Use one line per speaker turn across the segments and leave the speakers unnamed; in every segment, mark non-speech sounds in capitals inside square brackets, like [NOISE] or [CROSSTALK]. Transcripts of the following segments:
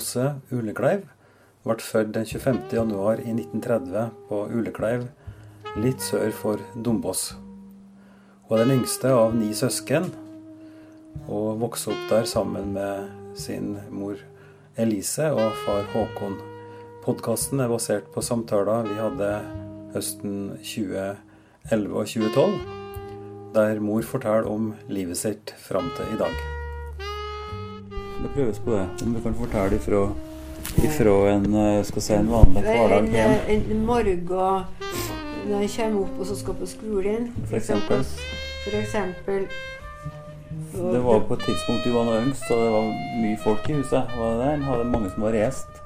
Åse Ulekleiv ble født den 25. januar i 1930 på Ulekleiv, litt sør for Dombås. Hun er den yngste av ni søsken, og vokste opp der sammen med sin mor Elise og far Håkon. Podkasten er basert på samtaler vi hadde høsten 2011 og 2012, der mor forteller om livet sitt fram til i dag. Det prøves på det. Om du kan fortelle ifra, ifra en, eh, skal si, en vanlig hverdag
En,
hjem.
en morgen når jeg kommer opp og så skal på skolen.
For eksempel.
For eksempel og
Det var på et tidspunkt du var noe yngst, så det var mye folk i huset. Var det der? Hadde mange som var reist?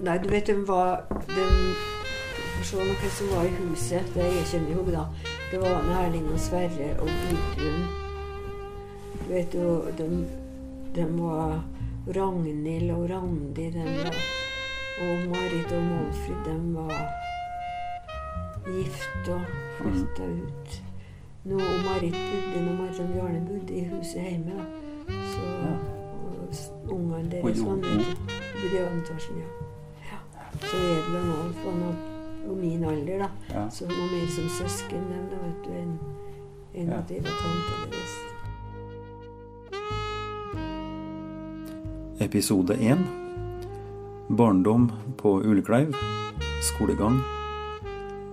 Nei, du vet de var de, For se noe som var i huset. Det jeg kommer ihåg, da. Det var Erling og Sverre og Gudrun. Du vet jo, de, de var Ragnhild og Randi, var Og Marit og Målfrid, de var gift og flytta ut. Nå, og Marit bodde når Marit og Bjarne bodde i huset hjemme. da. Så og ungene deres var nødt i Aventasjen, ja. ja. Så Edel og Alf var nå på min alder, da. Så var mer som søsken enn enn
Ja.
at de var tanta deres.
Episode 1 Barndom på Ulekleiv Skolegang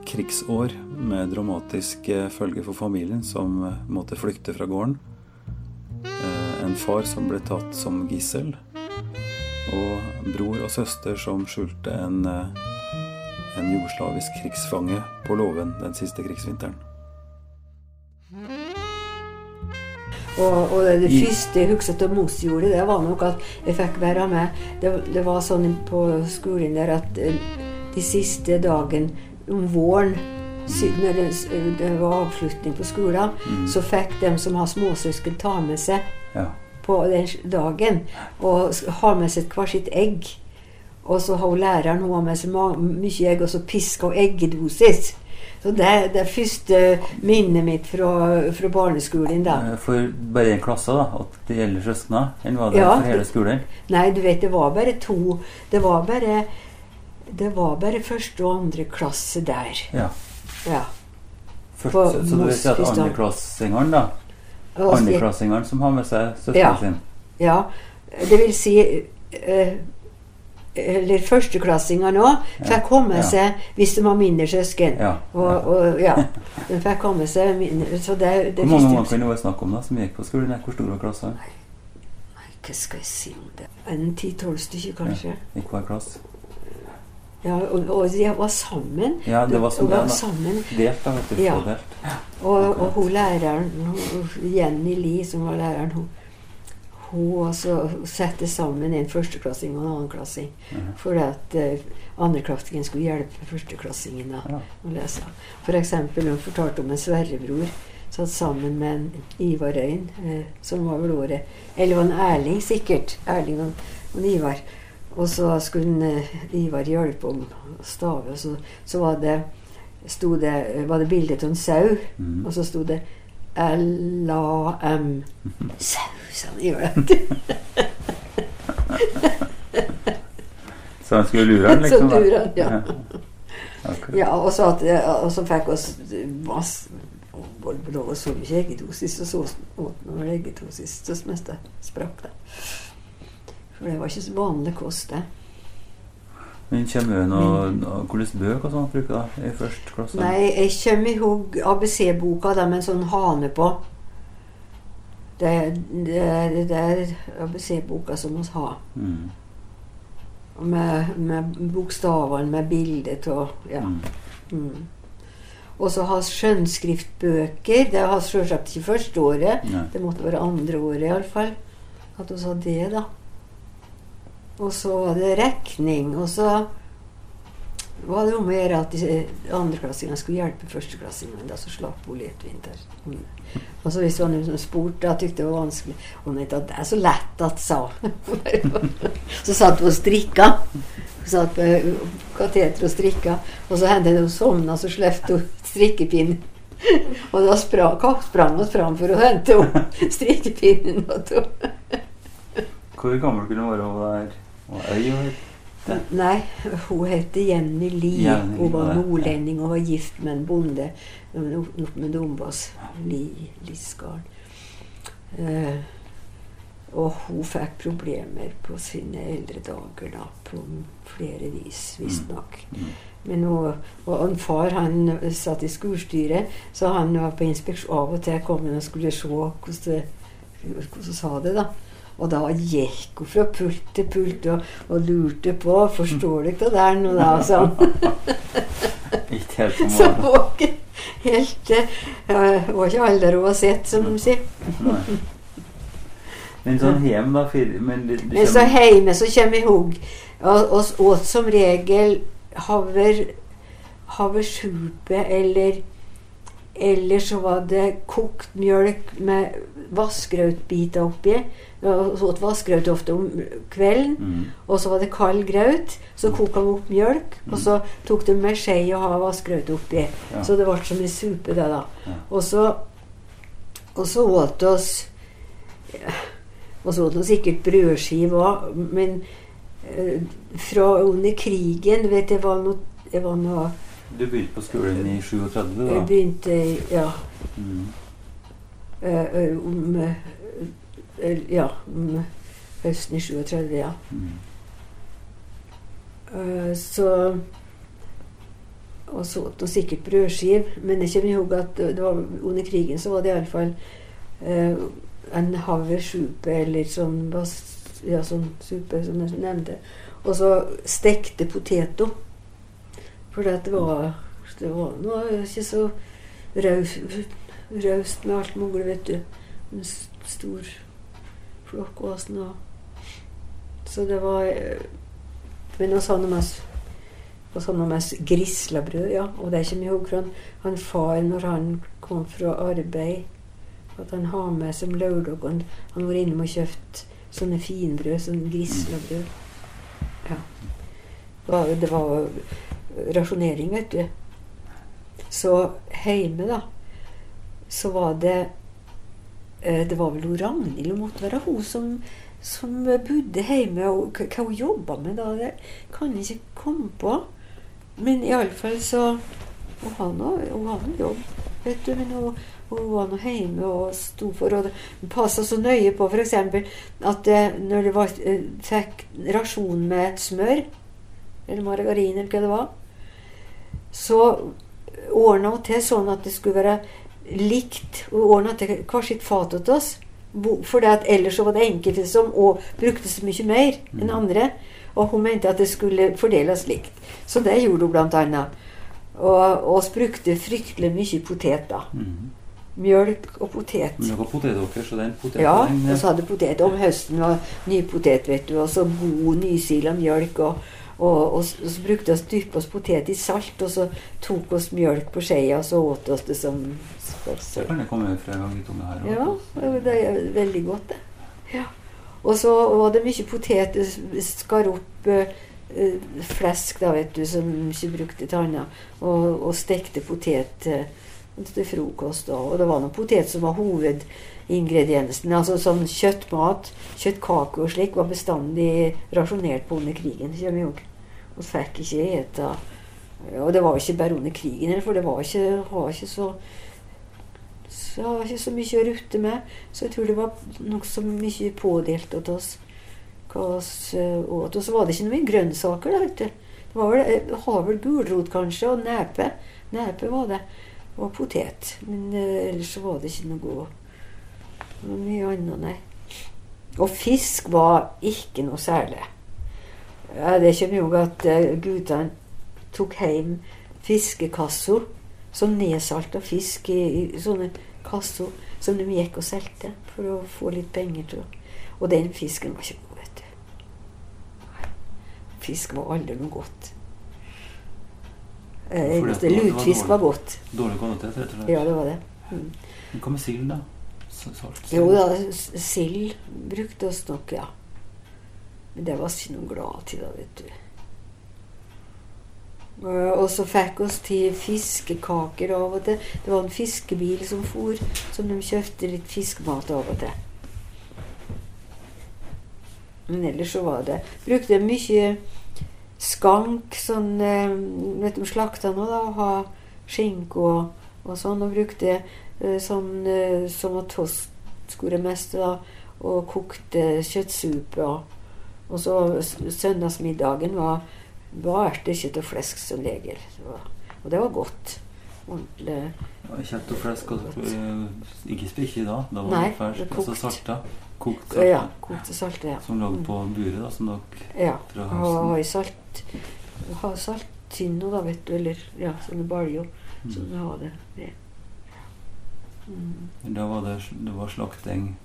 Krigsår med dramatiske følger for familien som måtte flykte fra gården. Eh, En far som ble tatt som gissel. Og bror og søster som skjulte en, eh, en jugoslavisk krigsfange på låven den siste krigsvinteren.
Og, og det, første jeg husker at Mos gjorde, det var nok at jeg fikk være med. Det, det var sånn på skolen der at eh, de siste dagen om våren når det, det var avslutning på skolen,
Mm.
så fikk de som har småsøsken, ta med seg
Ja.
på den dagen og ha med seg hver sitt egg. Og så har læreren hun har med seg mye egg, og så piska hun eggedosis. Så det er første minnet mitt fra, fra barneskolen. da.
Eh, For bare en klasse, da? At det gjelder søskna? Eller var det
Ja.
for hele skolen?
Nei, du vet, det var bare to. Det var bare, det var bare første og andre klasse der.
Ja.
Ja.
Først,
På
så, så du vet at andreklassingene, da? Andreklassingene som har med seg søsteren
Ja.
sin?
Ja, det vil si eh, Eller førsteklassinger òg fikk komme
Ja.
seg hvis de var mindre søsken.
Ja.
Og, og ja, [LAUGHS] de fikk komme seg mindre Så det, det
Hvor mange
første-
kan det snakke om da, som gikk på skolen? Hvor stor var klassen?
Nei, Hva skal jeg si om det? En ti-tolv stykker, kanskje.
I hver klasse?
Ja, og, og de var sammen.
Ja, det var
De var sammen.
Delt, da, vet du.
Ja.
Delt.
Og, og hun læreren, hun, Jenny Lie, som var læreren, hun, hun også sette sammen en førsteklassing og en annenklassing.
Ja.
For at uh, andreklassingen skulle hjelpe førsteklassingen da,
Ja.
å lese. For eksempel, hun fortalte om en Sverrebror satt sammen med en Ivar Øyen, uh, som var vel året Eller var en Erling, sikkert. Erling og, og Ivar. Og så skulle en, eh, Ivar hjelpe om å stave. Og så, så var det, det, var det bilde av en sau.
mm.
Og så sto det L-A-M. [LAUGHS] Sau, sa gjør det. [LAUGHS]
Så han skulle lure han, liksom?
Så lure han, ja.
Akkurat.
Ja, og så, at, og så fikk oss masse og så mye eggedosis, og så åt vi eggedosis så mens det sprakk. det. For det var ikke så vanlig kost, det.
Men kommer det noe, noe Hvilke bøker og sånt bruker du i første klasse?
Nei, jeg kommer i hug ABC-boka med en sånn hane på. Det, det, det, det er ABC-boka som vi har.
Mm.
Med, med bokstavene, med bildet og ja.
Mm.
Mm. Og så ha skjønnskriftbøker. Det har selvsagt ikke første året.
Nei.
Det måtte være andre året iallfall. At vi sa det, da. Og så var det regning. Og så var det om å gjøre at andreklassingene skulle hjelpe førsteklassingene. Da så slapp hun litt vinter Mm. Og så hvis hun var spurte, da tykte det var vanskelig. Og at det er så lett at sa [LAUGHS] Så satt hun og strikka. Hun satt på kateteret og strikka. Og så hendte det hun sovna, så slapp hun strikkepinnen. [LAUGHS] Og da sprang, sprang hun fram for å hente opp [LAUGHS] strikkepinnen.
Hvor gammel kunne hun være Hun var det.
Nei, hun heter Jenny Lie. Hun var nordlending og var gift med en bonde oppe med Dombås. Li, Lisgarden. Eh, og hun fikk problemer på sine eldre dager da, på flere vis, visstnok.
Mm.
Men hun, og en far han satt i skolestyret, så han var på inspeksjon av og til kom han og skulle se hvordan hvordan sa det. da. Og da gikk hun fra pult til pult og, og lurte på Forstår du ikke det der nå, da? [LAUGHS] Sånn. Så hun helt Hun var ikke alle hun har sett, som de sier.
Men sånn hjem, da Men det, det
Men så hjemme så kommer jeg hugg. og, og åt som regel haver eller eller så var det kokt mjølk med vaskerautbiter oppi. Og så åt vassgraut ofte om kvelden.
mm.
Og så var det kald graut. Så koka de opp mjølk, og så tok de med skje og ha vassgraut oppi.
Ja.
Så det ble som en supe, det, da.
Ja.
Og så Og så åt oss Og så åt vi sikkert brødskive òg, men eh, fra under krigen vet, jeg var noe, jeg var noe
Du begynte på skolen i 37,
Jeg begynte Ja.
Mm.
eh, eh, om eh, Ja, høsten i 37, ja.
Mm.
Eh, så Og så åt sikkert brødskive. Men jeg kommer ihåg at det var, under krigen så var det iallfall uh, en haversupe eller sånn ja, sånn supe som jeg nevnte. Og så stekte poteter. For det var det var noe ikke så raus- raust med alt mulig, vet du. En stor flokk og sånn. og- Så det var eh, Men vi han mest og sånn mest grislabrød, ja. Og det kommer jeg ihåg fra han, far når han kom fra arbeid. At han har med som lørdag Han, han var innom og kjøpt sånne finbrød, sånn grislabrød. Ja. Det var, rasjonering, vet du. Så hjemme, da, så var det Det var vel hun Ragnhild, hun måtte være hun som, som bodde hjemme. Og hva hun jobba med da, det kan jeg ikke komme på. Men iallfall så Hun har nå jobb, vet du. Men hun, hun var nå hjemme og sto for og passa så nøye på f.eks. at eh, når det eh, fikk rasjon med smør, eller margarin, eller hva det var, så ordna hun til sånn at det skulle være likt. og ordna til hvert sitt fat til oss. For det at ellers så var det enkelte som og brukte så mye mer enn andre. Og hun mente at det skulle fordeles likt. Så det gjorde hun blant annet. Og oss brukte fryktelig mye potet, da.
Mm.
Mjølk og potet.
Mjølk og potet, potetåker, så den poteten
Ja, og så hadde potet. Om høsten var ny potet, vet du. Og så god nysila mjølk. Og, og, og, og så brukte vi dyppe oss potet i salt, og så tok oss mjølk på skeia, og så åt oss det som
Så kan det komme fra en gang i tunga her
Ja, det er veldig godt, det. Ja. Og så var det mye potet. Skar opp eh, eh, flesk, da, vet du, som ikke brukte til annet. Og, og stekte potet uh, til frokost. Og, og det var noe potet som var hovedingrediensen. Altså sånn kjøttmat, kjøttkake og slik, var bestandig rasjonert på under krigen. Og fikk ikke ete Og det var ikke bare under krigen, for det var ikke, var ikke så så jeg har ikke så mye å rutte med. Så jeg tror det var nokså mye pådelt til oss. Eh. Og så var det ikke noe mye grønnsaker. da, vet du. Det var vel, eh, har gulrot kanskje, og nepe. Nepe var det. Og potet. Men uh, ellers så var det ikke noe, noe mye annet, nei. Og fisk var ikke noe særlig. Ja, det kommer jo at uh, guttene tok hjem fiskekasser. Sånn nedsalta fisk i, i sånne kasser som de gikk og solgte for å få litt penger til. Og den fisken var ikke god, vet du. Fisk var aldri noe godt. Eh,
var- var
lutfisk var
dårlig.
godt.
Dårlig kvalitet, rett og slett.
Ja, det var det. Mm.
Men Hva med sild, da? Salt?
Jo da, sild brukte oss nok, ja. Men det var ikke noe glad til, da, vet du. Og og så fikk oss til fiskekaker av og til. Det var en fiskebil som for, som de kjøpte litt fiskemat av og til. Men ellers så var det Brukte mye skank sånn eh, Vet du om slakta nå, da? Ha skinke og, og sånn. Og brukte eh, sånn eh, som at tost skulle mest, da. Og kokte kjøttsuppe. Og, og så søndagsmiddagen var, var ertekjøtt og flesk som regel. Og det var godt. Ordentlig.
Kjøtt og flesk og eh, ikke spikke da. Da var
Nei,
det ferskt. Altså
kokt.
salta. Kokt
Ja,
salta.
og salte. Ja.
Som lå på buret, da. Som dere
Ja.
fra høsten.
ha i salt Ha salttynner, da, vet du. Eller ja, sånne baljer. Så
Mm.
du har det. det. Mm.
Da var det, det var slakting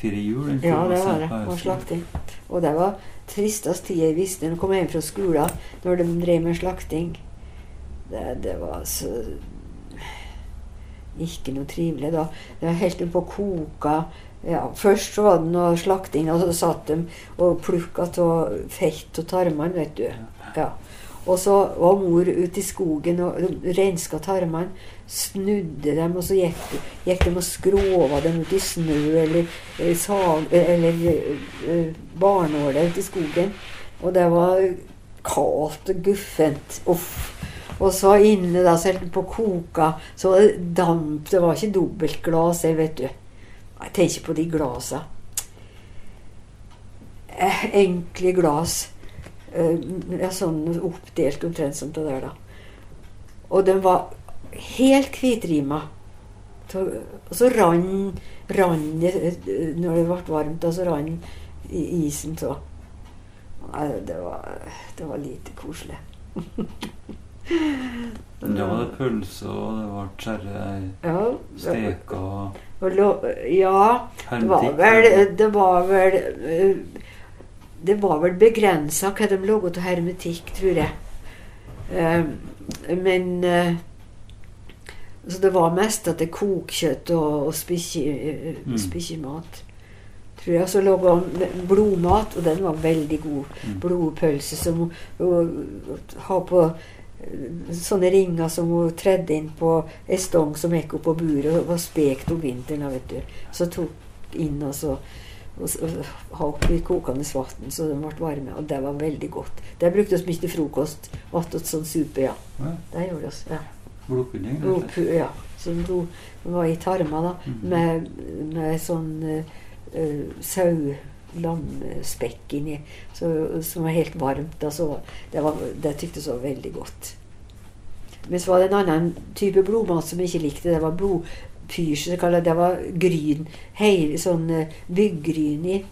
fire jul?
Ja, det var det. var slakting. Og det var tristest tid jeg visste når jeg kom hjem fra skolen, når de drev med slakting. Det, det var så Ikke noe trivelig da. Det var helt på koka. Ja, først så var det noe slakting, og så satt de og plukka av fett og tarmene, vet du. Ja. Og så var mor ute i skogen og renska tarmene. Snudde dem, og så gikk, gikk de og skrova dem ut i snø eller, eh, sag, eller uh, barnåler ute i skogen. Og det var kaldt og guffent. Uff. Og så inne da, så på å koke. Så var det damp. Det var ikke dobbeltglass her, vet du. Jeg tenker på de glasa. Eh, enkle glass. Eh, ja, sånn oppdelt omtrent som det der, da. Og den var helt hvitrima. Og så rann, det eh, Når det ble varmt, da, så rann isen så. Nei, det var, det var lite koselig. [LAUGHS]
Da var det pølse, og det ble skjære
Ja, det,
og
og ja det var vel Det var vel eh, Det var vel begrensa hva de laga av hermetikk, tror jeg. Eh, Men eh, Så det var mest at det kokkjøtt og, og
Mm.
Tror jeg. Så laga han blodmat, og den var veldig god.
Mm.
Blodpølse som hun har på eh, sånne ringer som hun tredde inn på ei stong som gikk opp på buret og var spekt om vinteren. vet du. Så tok inn og så og, s- og ha oppi kokende vann så den ble varme. Og det var veldig godt. Det brukte vi mye til frokost. Attåt sånn suppe, ja.
Ja,
Det gjorde vi. Ja.
Blodpudding?
ja. Som blod var i tarma, da.
Mhm.
Med, med sånn uh, sau-lamspekk inni. Som var helt varmt. Da, så det, var, det tyktes var veldig godt. Men så var det en annen type blodmat som jeg ikke likte. Det var blodpysje. Det det var gryn. Hele sånn byggryn i.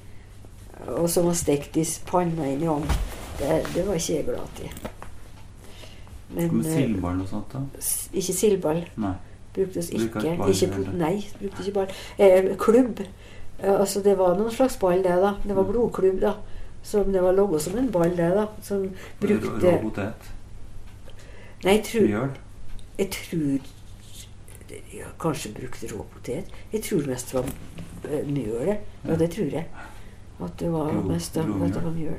Og som var stekt i panna inn i ovnen. Det, det var ikke jeg glad i. Men
Med
eh,
sildball og sånt, da?
ikke sildball.
Nei.
Bruktes ikke.
ball,
ikke
eller?
nei, brukte ikke ball. Eh, klubb. Eh, altså det var noen slags ball, det, da. Det var
Mm.
blodklubb, da. Som det var laga som en ball, det, da. Som brukte
rå potet?
Nei, jeg tror, jeg tror ja, Kanskje brukte rå potet. Jeg tror mest det var mjølet mjøl. det. Ja, det tror jeg. At det var mest av- at det var mjøl.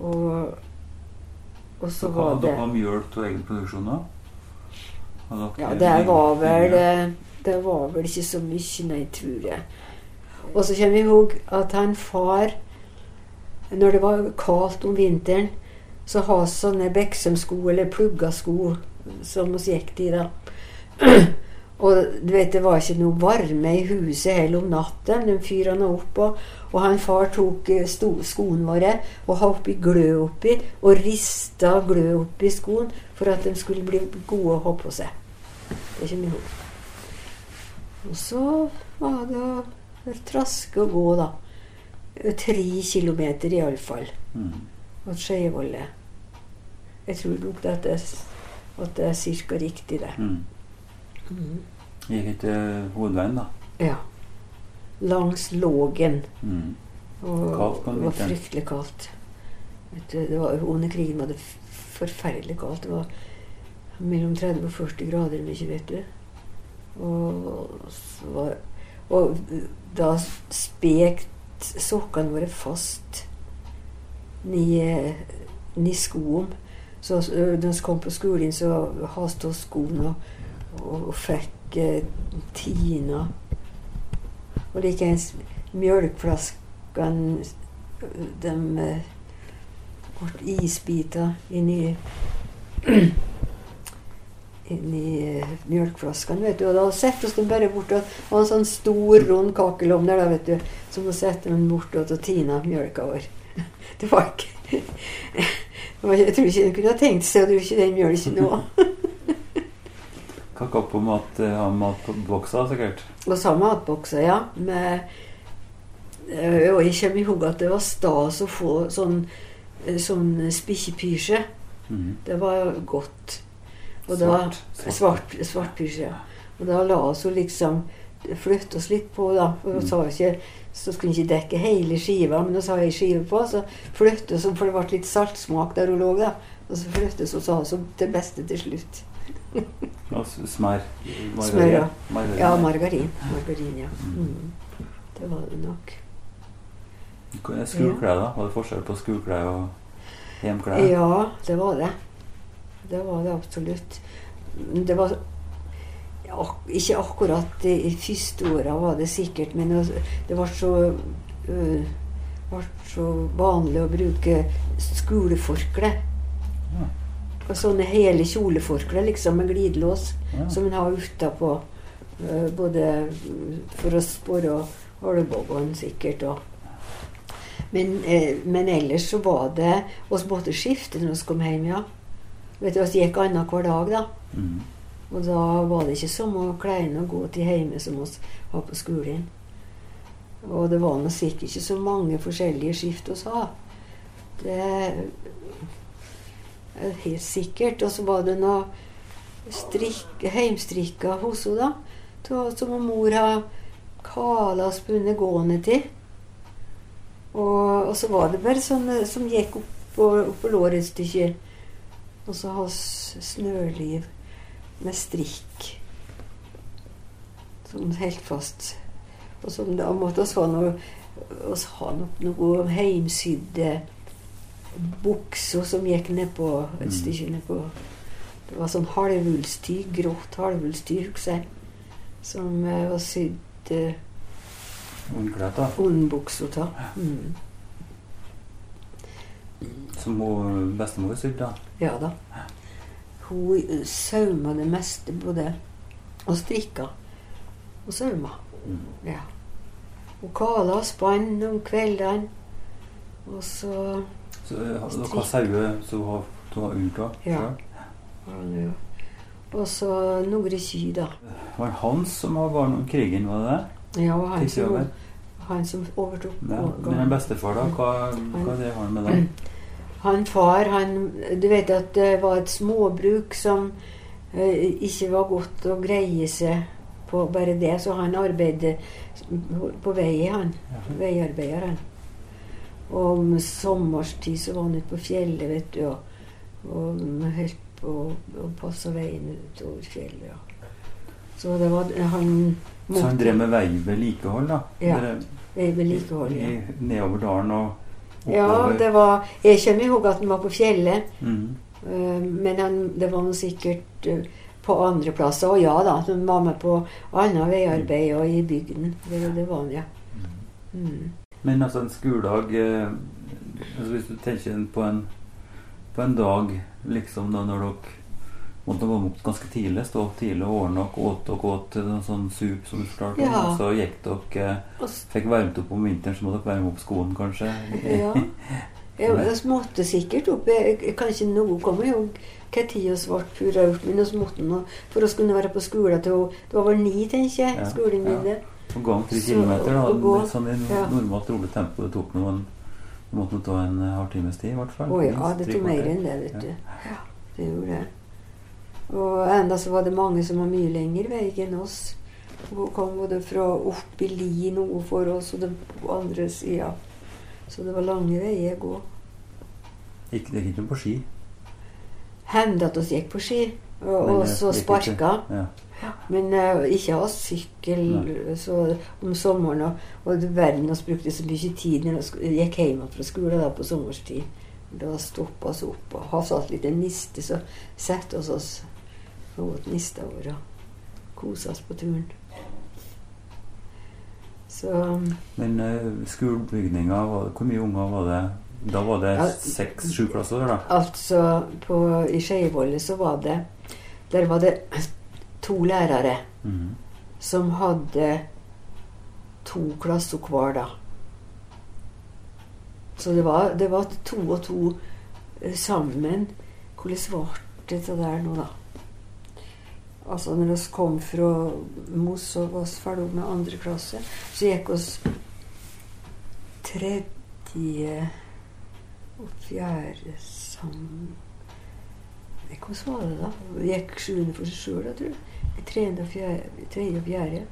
Og, og så
Dere
var det
Dere har mjøl til egen produksjon da?
Ja, det var vel eh, Det var vel ikke så mye, nei, tror jeg. Og så kommer vi ihåg at han far Når det var kaldt om vinteren, så ha sånne Beksøm-sko eller plugga sko som vi gikk i da. [CLEARS THROAT] Og du vet, det var ikke noe varme i huset heller om natten. De fyrene opp, og, og han far tok eh, sto, skoene våre og ha oppi glød oppi, og rista glød oppi skoen for at de skulle bli gode å ha på seg. Det kommer jeg ihåg. Og så var det å traske og gå, da. Tre kilometer iallfall.
Mm.
Mot Skeivolle. Jeg tror nok at det, at det er cirka riktig, det.
Mm.
Mhm.
Gikk ikke hovedveien, da?
Ja. Langs Lågen.
Mm.
Og
Kaldt på
det var fryktelig kaldt. Du, det var, under krigen var det forferdelig kaldt. Det var mellom 30 og 40 grader mye, vet du. Og, var, og da spekt sokkene våre fast ned i skoen. Så da vi kom på skolen, så haste oss skoene og, og, fikk eh, tina. Og likeens mjølkeflaskene de eh, ble isbiter inni [CLEARS THROAT] inni eh, mjølkeflaskene, vet du. Og da setter vi dem bare bort og og en sånn stor, rund kakelovn der, da, vet du. Så må sette dem bort og tina mjølka [LAUGHS] vår. [LAUGHS] Det var ikke Jeg tror ikke hun kunne tenkt seg å drikke den mjølken nå. [LAUGHS]
Kakao på mat, ja, matbokser, sikkert.
Og så matbokser, ja. Med, eh, jeg kommer ihåg at det var stas å få sånn, eh, sånn spikkepysje.
Mhm.
Det var godt. Og
Svart.
da, svart, svart pysje. ja. Og da la oss jo liksom flytte oss litt på, da. For
Mm.
sa jo ikke, så skulle vi ikke dekke hele skiva, men da sa jeg skive på, så flytte oss, for det ble litt saltsmak der hun lå, da. Og så flyttes oss sa hun, det beste til slutt.
Smør.
Smør, ja.
Margarin.
Ja, margarin. Margarin, ja. Mm. Det var det nok.
Skoleklær, da? Var det forskjell på skoleklær og hjemklær?
Ja, det var det. Det var det absolutt. Det var ak- Ikke akkurat i første åra var det sikkert, men det- det var så øh, var så vanlig å bruke skoleforkle.
Ja.
Og sånne hele kjoleforklær liksom med glidelås
Ja.
som en har utapå. øh, Både for å spore oljeborgen sikkert. Og. Men, eh, men ellers så var det oss måtte skifte når vi kom hjem, ja. Vet du, Vi gikk annenhver dag, da.
Mm.
Og da var det ikke samme klærne å gå til hjemme som vi har på skolen. Og det var nå sikkert ikke så mange forskjellige skift vi ha. Det helt sikkert. Og så var det noe strikk, heimstrikka hos henne, da. Som mor har kala og spunnet gående til. Og, og så var det bare sånn som gikk opp på, opp på låret et stykke. Og så hans snøliv med strikk. Sånn helt fast. Og så da måtte oss ha noe oss ha noe, noe heimsydde bukser som gikk nedpå et
Mm.
stykke nedpå. Det var sånn halvullstyg, grått halvullstyg, husker jeg. Som eh, var sydd eh, ondbukser av. Mm.
Som hun bestemor sydde.
Ja da. Hun eh, sauma det meste, både og strikka og sauma.
Mm.
Ja. Hun kala og spann om kveldene. Og så
Så eh, dere har sauer som du har, har av?
Ja. jo- Og så noen kyr, da.
Var det Hans som var barn om krigen, var det det?
Ja, og han som, han som overtok.
Ja. Men en bestefar, da? Hva, hva det han med det? [CLEARS THROAT]
Han far, han Du vet at det var et småbruk som eh, ikke var godt å greie seg på bare det, så han arbeidet på vei, han.
Ja.
Veiarbeider, han. Og om sommerstid så var han ute på fjellet, vet du, og, og holdt på å passe veien utover fjellet. Ja. Så det var han
Så han drev med veivedlikehold, da?
Ja. Veivedlikehold. Ja.
Nedover dalen og oppover?
ja, det var Jeg kjenner ihåg at han var på fjellet.
Mhm.
Eh, Men han, det var han sikkert eh, på andre plasser. Og ja da, han var med på annet veiarbeid og i bygden. Det, det var han, ja. Mm.
Men altså en skoledag eh, altså Hvis du tenker på en, på en dag liksom da når dere måtte komme opp ganske tidlig, stå opp tidlig og ordne dere, åt og åt noen sånn sup som du fortalte
Ja.
og så gikk dere eh, Fikk varmt opp om vinteren, så måtte dere varme opp skoene, kanskje?
Ja. Jeg, jeg måtte sikkert opp. Jeg, noe kommer jo hva tid vi ble pura ut, men vi måtte nå for å kunne være på skole til Det var vel ni, tenker jeg,
Ja,
skolen min.
ja.
Det.
gå om tre kilometer, da.
gå,
sånn i
ja.
normalt rolig tempo. Det tok noen Det måtte ta en eh, halvtimes tid, i hvert fall.
Å ja, det tok mer enn det, vet du. Ja, det gjorde det. Og enda så var det mange som var mye lengre vei enn oss. Og kom både fra opp i li noe for oss, og på andre sida. Så det var lange veier å gå.
Gikk det ikke på ski?
Hendte at vi gikk på ski, og, og så sparka.
Ja.
Men uh, ikke ha sykkel så om sommeren. Og, og verden vi brukte så mye tid når vi gikk hjem fra skolen da på sommerstid. Da stoppa vi opp og hadde satt litt en niste, så satte vi oss og åt nista vår og kosa oss på turen. Så
Men uh, skolebygninga, hvor mye unger var det? Da var det
Ja.
seks-sju klasser, da?
altså på, i Skeivollet så var det Der var det to lærere
mm.
som hadde to klasser hver, da. Så det var, det var to og to eh, sammen. Hvordan ble det der nå, da? Altså når vi kom fra Moss og var ferdig med andre klasse, så gikk oss tredje og fjerde sammen Hvordan var det, da? Vi gikk sjuende for seg sjøl, tror jeg. Tredje og fjerde, tredje og fjerde.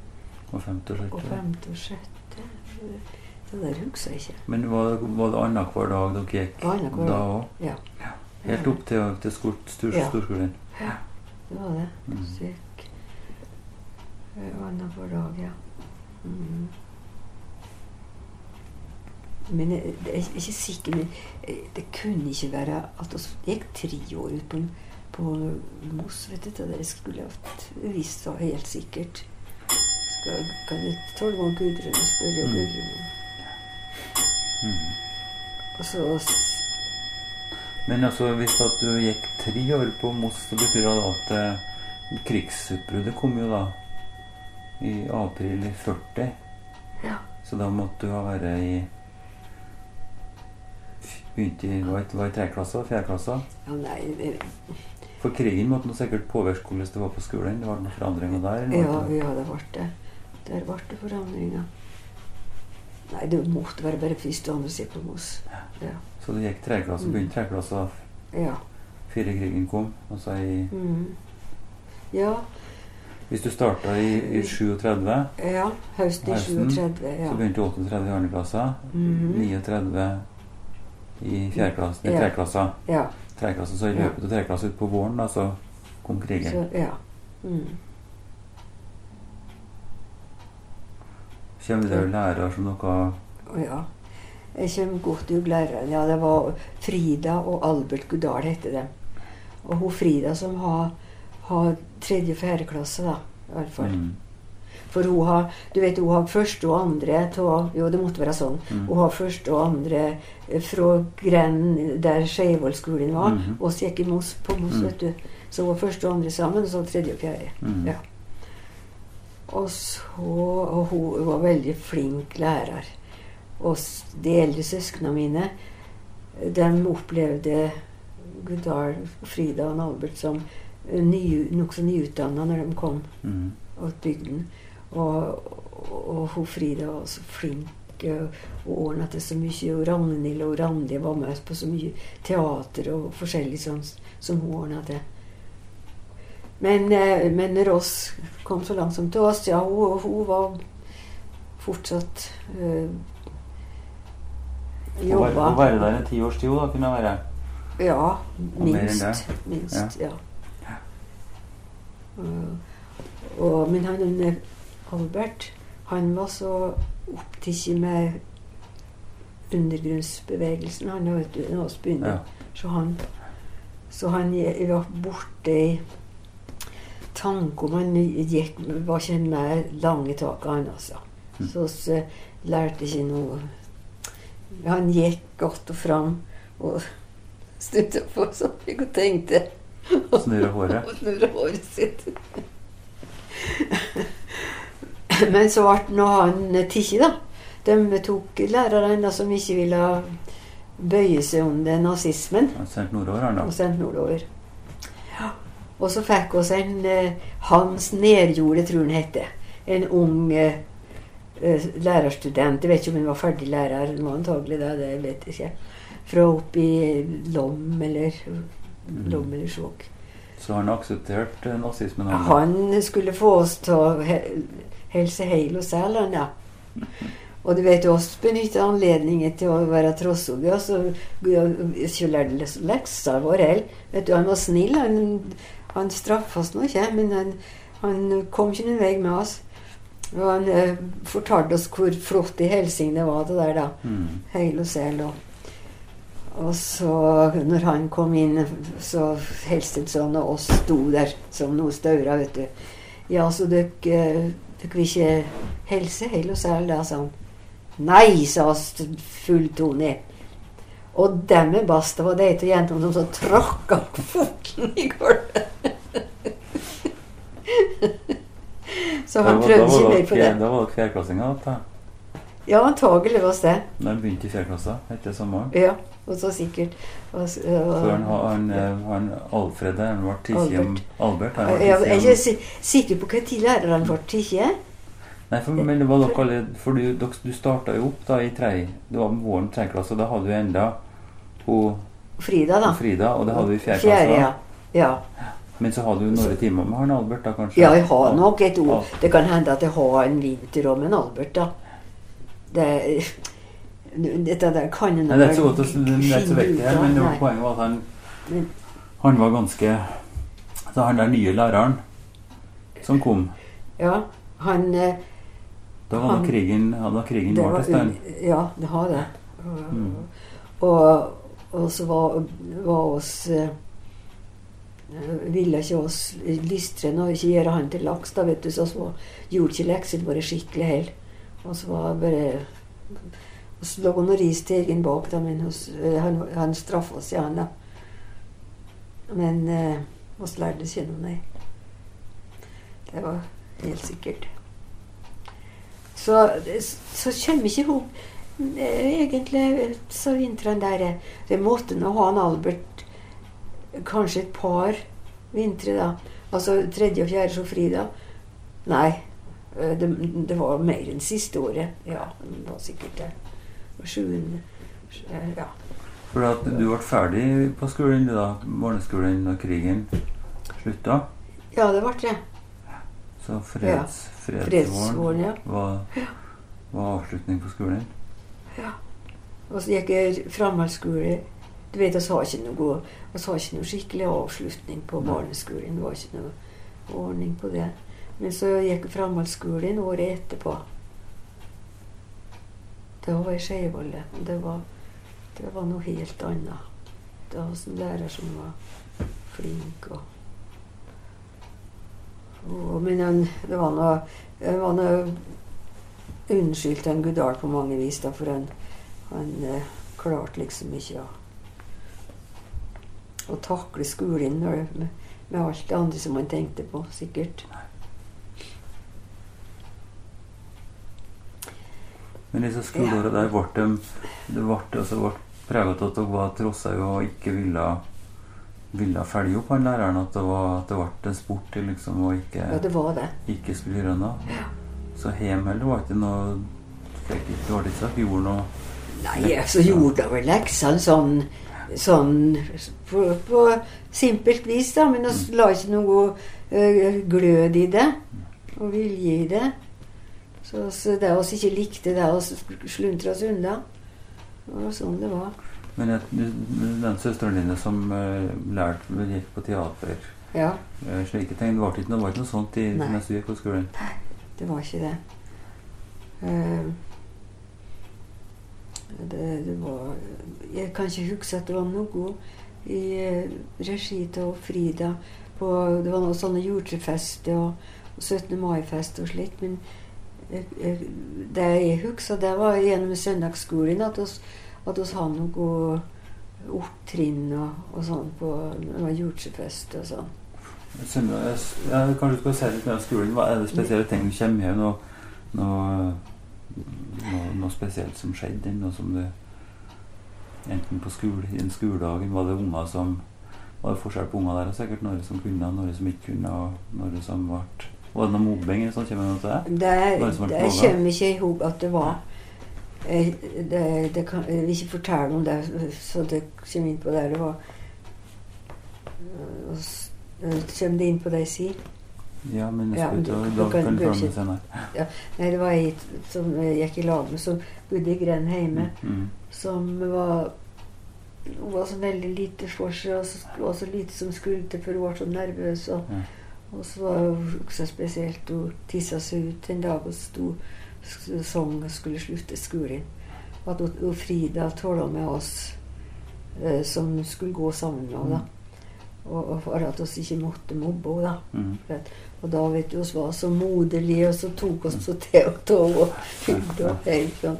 Og femte og
Og
sjette?
femte og sjette. Det der husker jeg ikke.
Men var, var det annenhver dag dere gikk
Annenhver
da òg?
Ja.
Helt opp til, til skol, stor,
Ja.
storskolen?
Det var det.
Mm.
Så gikk eh, annenhver dag, ja. Mm. Men jeg, jeg er ikke sikker men eh, Det kunne ikke være at vi gikk tre år ut på, på Moss. vet du, Det skulle jeg visst da, helt sikkert. Skal, kan jeg tåle å Gudrun og spørre
Mm.
Gudrun?
Mhm.
Og så
Men altså, hvis at du gikk tre år på Moss, så betyr det at eh, krigsutbruddet kom jo da i april i 40.
Ja.
Så da måtte du ha vært i Begynte i var det var i Fjerde klasse?
ja, Nei, det-
For krigen måtte nå sikkert påvirke hvordan det var på skolen. Det var noen forandringer der?
Ja,
det-
ja, det ble det. Der ble det forandringer. Nei, det måtte være bare og andre side på Moss. Ja.
Så du gikk tredjeklasse,
Mm.
begynte tredjeklassa
ja.
før krigen kom? Altså i
Mm. Ja,
Hvis du starta i, i 37,
ja. Høsten i
Høsten,
37. Ja.
så begynte du 38 i andre klasse.
Mhm.
39 i fjerde klasse,
Ja.
tredje klassa.
ja.
Tredje klasse, så i løpet av treklasse klasse utpå våren, da, så kom krigen.
Så, ja. Mm.
Kommer det lærere som noe
ja. Jeg kommer godt ut læreren. Ja, det var Frida og Albert Gudal heter de. Og hun Frida som har, har tredje og fjerdeklasse, da. I hvert fall.
mm,
For hun har du vet, hun har første og andre av Jo, det måtte være sånn.
mm,
Hun har første og andre eh, fra grenden der Skeivollskolen var.
Mm
Og så gikk i Moss, på Moss,
Mm.
vet du. Så hun var første og andre sammen, og så tredje og fjerde.
mm.
Ja. Og så Og hun var veldig flink lærer. Og de eldre søsknene mine, de opplevde Gudal, Frida og Albert som ny, nokså nyutdanna når de kom
Mm.
til bygden. Og, og, hun Frida var så flink eh, og ordna til så mye. Og Ragnhild og Randi var med på så mye teater og forskjellig sånn som hun ordna til. Men, eh, men Ross oss kom så langsomt til oss, ja, hun, hun var fortsatt
øh, være-
Jobba.
Å være der en ti års tid, da, kunne hun være.
Ja, minst. Minst, ja. Og, og, men han eh, Albert, han var så opptatt med undergrunnsbevegelsen. Han var også begynt.
Ja.
Så han, så han var borte i tanke om Han gikk, var ikke med lange tak, han altså.
Mm.
Så vi lærte ikke noe Han gikk godt og fram og snudde på seg og tenkte.
Snurre håret. [LAUGHS]
Snurre håret sitt. [LAUGHS] Men så ble nå han tatt, da. De tok lærerne som ikke ville bøye seg under nazismen,
Og sendte nordover, han da.
og sendt nordover. Ja. Og så fikk vi en eh, Hans Nerjorde, tror han het. En ung eh, eh, lærerstudent. Jeg vet ikke om han var ferdig lærer. Han var antagelig det, det vet jeg ikke. Fra opp i Lom eller Lom eller Skjåk.
Så han aksepterte eh, nazismen? Han.
Han skulle få oss til å helse heil og sæl, ja. Og du vet, oss benytter anledningen til å være trosshodet. Og så lærte leksa vår heller. Vet du, han var snill. Han, han straffa oss nå ikke, men han, han kom ikke noen vei med oss. Og han eh, fortalte oss hvor flott i helsing det var, det der, da.
Mm.
Heil og sel. Og, og så, når han kom inn, så sånn, og oss sto der som noe staura, vet du. Ja, så dere, dere vil ikke Helse, hell og sæl, da, sånn. Nei, sa full tone. Og dem basta var det to jentene som så tråkka foten i gulvet. [LAUGHS] så han prøvde
ikke
mer på det.
Da var dere fjerdeklassinger? Da.
Ja, antagelig var det.
Når han begynte i fjerde klasse etter sommeren.
Ja, og så sikkert. Og, og,
han, han, eh, han Alfred der, han ble tatt hjem Albert. Ble
jeg er ikke si- sikker på tid læreren ble tatt.
Nei, for, men det var dere alle For du, dere, du starta jo opp da i tre, Det var våren tredje klasse, da hadde du enda hun
Frida, da.
Frida, og det hadde du i fjerde
Fjerde,
klasse.
ja. ja.
Men så hadde du noen timer med han Albert, da kanskje?
Ja, jeg har nok et ord. Det kan hende at jeg har en vinter om en Albert, da. Det, dette der kan jeg
det er ikke så godt å det men det var
Nei.
poenget var at han Han var ganske Så han der nye læreren som kom
Ja, han eh,
Da var
Han-
krigen, ja, da krigen
det
var til stein.
Ja, det har det.
Mm.
Og, og så var, var oss eh, Ville ikke oss lystre og ikke gjøre han til laks, da, vet du. Så vi gjorde ikke leksene våre skikkelig heller. Og så var det bare Og så lå han ris til egen bak, da, men hos, han, han straffa oss, gjerne. Men eh, oss lærte ikke noe, nei. Det var helt sikkert. Så, så kommer ikke ihop eh, egentlig så vintrene der eh, Det måtte nå ha en Albert kanskje et par vintre, da. Altså tredje og fjerde så fri, da. Nei. Eh, Det, det var mer enn siste året. Ja, det var sikkert det. Og Sjuende eh, Ja.
For at du ble ferdig på skolen du da, barneskolen da krigen slutta.
ja, det ble det.
Så freds, fredsvåren
Fredsvåren, ja.
var, var avslutning på skolen.
Og så gikk jeg framhaldsskole. Du vet, Vi har ikke noe, har ikke noe skikkelig avslutning på barneskolen. Det var ikke noe ordning på det. Men så gikk jeg framhaldsskolen året etterpå. Da var jeg Skeivolle. Det, var- det var noe helt annet. Det var en lærer som var flink. Og, og, men han, det var noe, han var noe unnskyldt en Gudal på mange vis, da, for han, han eh, klarte liksom ikke å, å takle skolen med, med alt det andre som han tenkte på, sikkert.
Men disse skoleåra der ble de det ble, altså, ble preget av at dere var trossa og ikke ville ville følge opp han læreren. At det, var, at det ble en sport til liksom å ikke,
Ja, det var det.
ikke skulle gjøre noe. Så hjemme heller var ikke noe fikk ikke, at du gjorde noe
Nei, så gjorde jeg vel leksene sånn, sånn på, på simpelt vis, da. Men vi la ikke noe uh, glød i det. Og vilje i det. Så, så det vi ikke likte det, vi sluntra oss unna. Det var sånn det var.
Men den søsteren din som uh, lærte gikk på teater
Ja,
Uh, slike ting, det var ikke noe, var ikke noe sånt i,
Nei.
mens du gikk på skolen?
det var ikke det. Uh, det, det var Jeg kan ikke huske at det var noe i regi av Frida. På, det var noe sånne jordtrefester og, og 17. mai-fest og slikt. Men det jeg husker, det var gjennom søndagsskolen at oss, at oss hadde noe opptrinn og, og sånn på det og sånn.
Søndag, jeg, s- kanskje du skal si litt mer om skolen. Hva er det spesielle ting du kommer hjem noe, noe, noe, noe spesielt som skjedde? Noe som du Enten på skole, i en skoledagen var det unger som Var det forskjell på unger der? Sikkert noen som kunne, noen som ikke kunne. og noen som ble Var det noe mobbing eller sånt? Kommer til det?
Det,
det
kommer ikke i hop at det var. Eh, Det, det kan, jeg vil ikke fortelle om det, så det kommer inn på det det var. Eh, og eh, Kommer det inn på det jeg sier?
Ja, men jeg
Ja,
ikke,
du
da
kan-
du med.
Nei, det var ei som jeg gikk i lag med, som bodde i Grenheime.
Mm.
Som var Hun var så veldig lite for seg, og så, og så lite som skulle til, for hun var så nervøs. Og,
Ja.
Og så var det også spesielt Hun tissa seg ut en dag og s- sang og skulle slutte skolen. At hun, hun Frida tåla med oss eh, som skulle gå sammen med henne. Og, og for at vi ikke måtte mobbe henne. da.
Mm.
Og da vet du, vi var så moderlige, og så tok oss så til og tog og helt Sånn.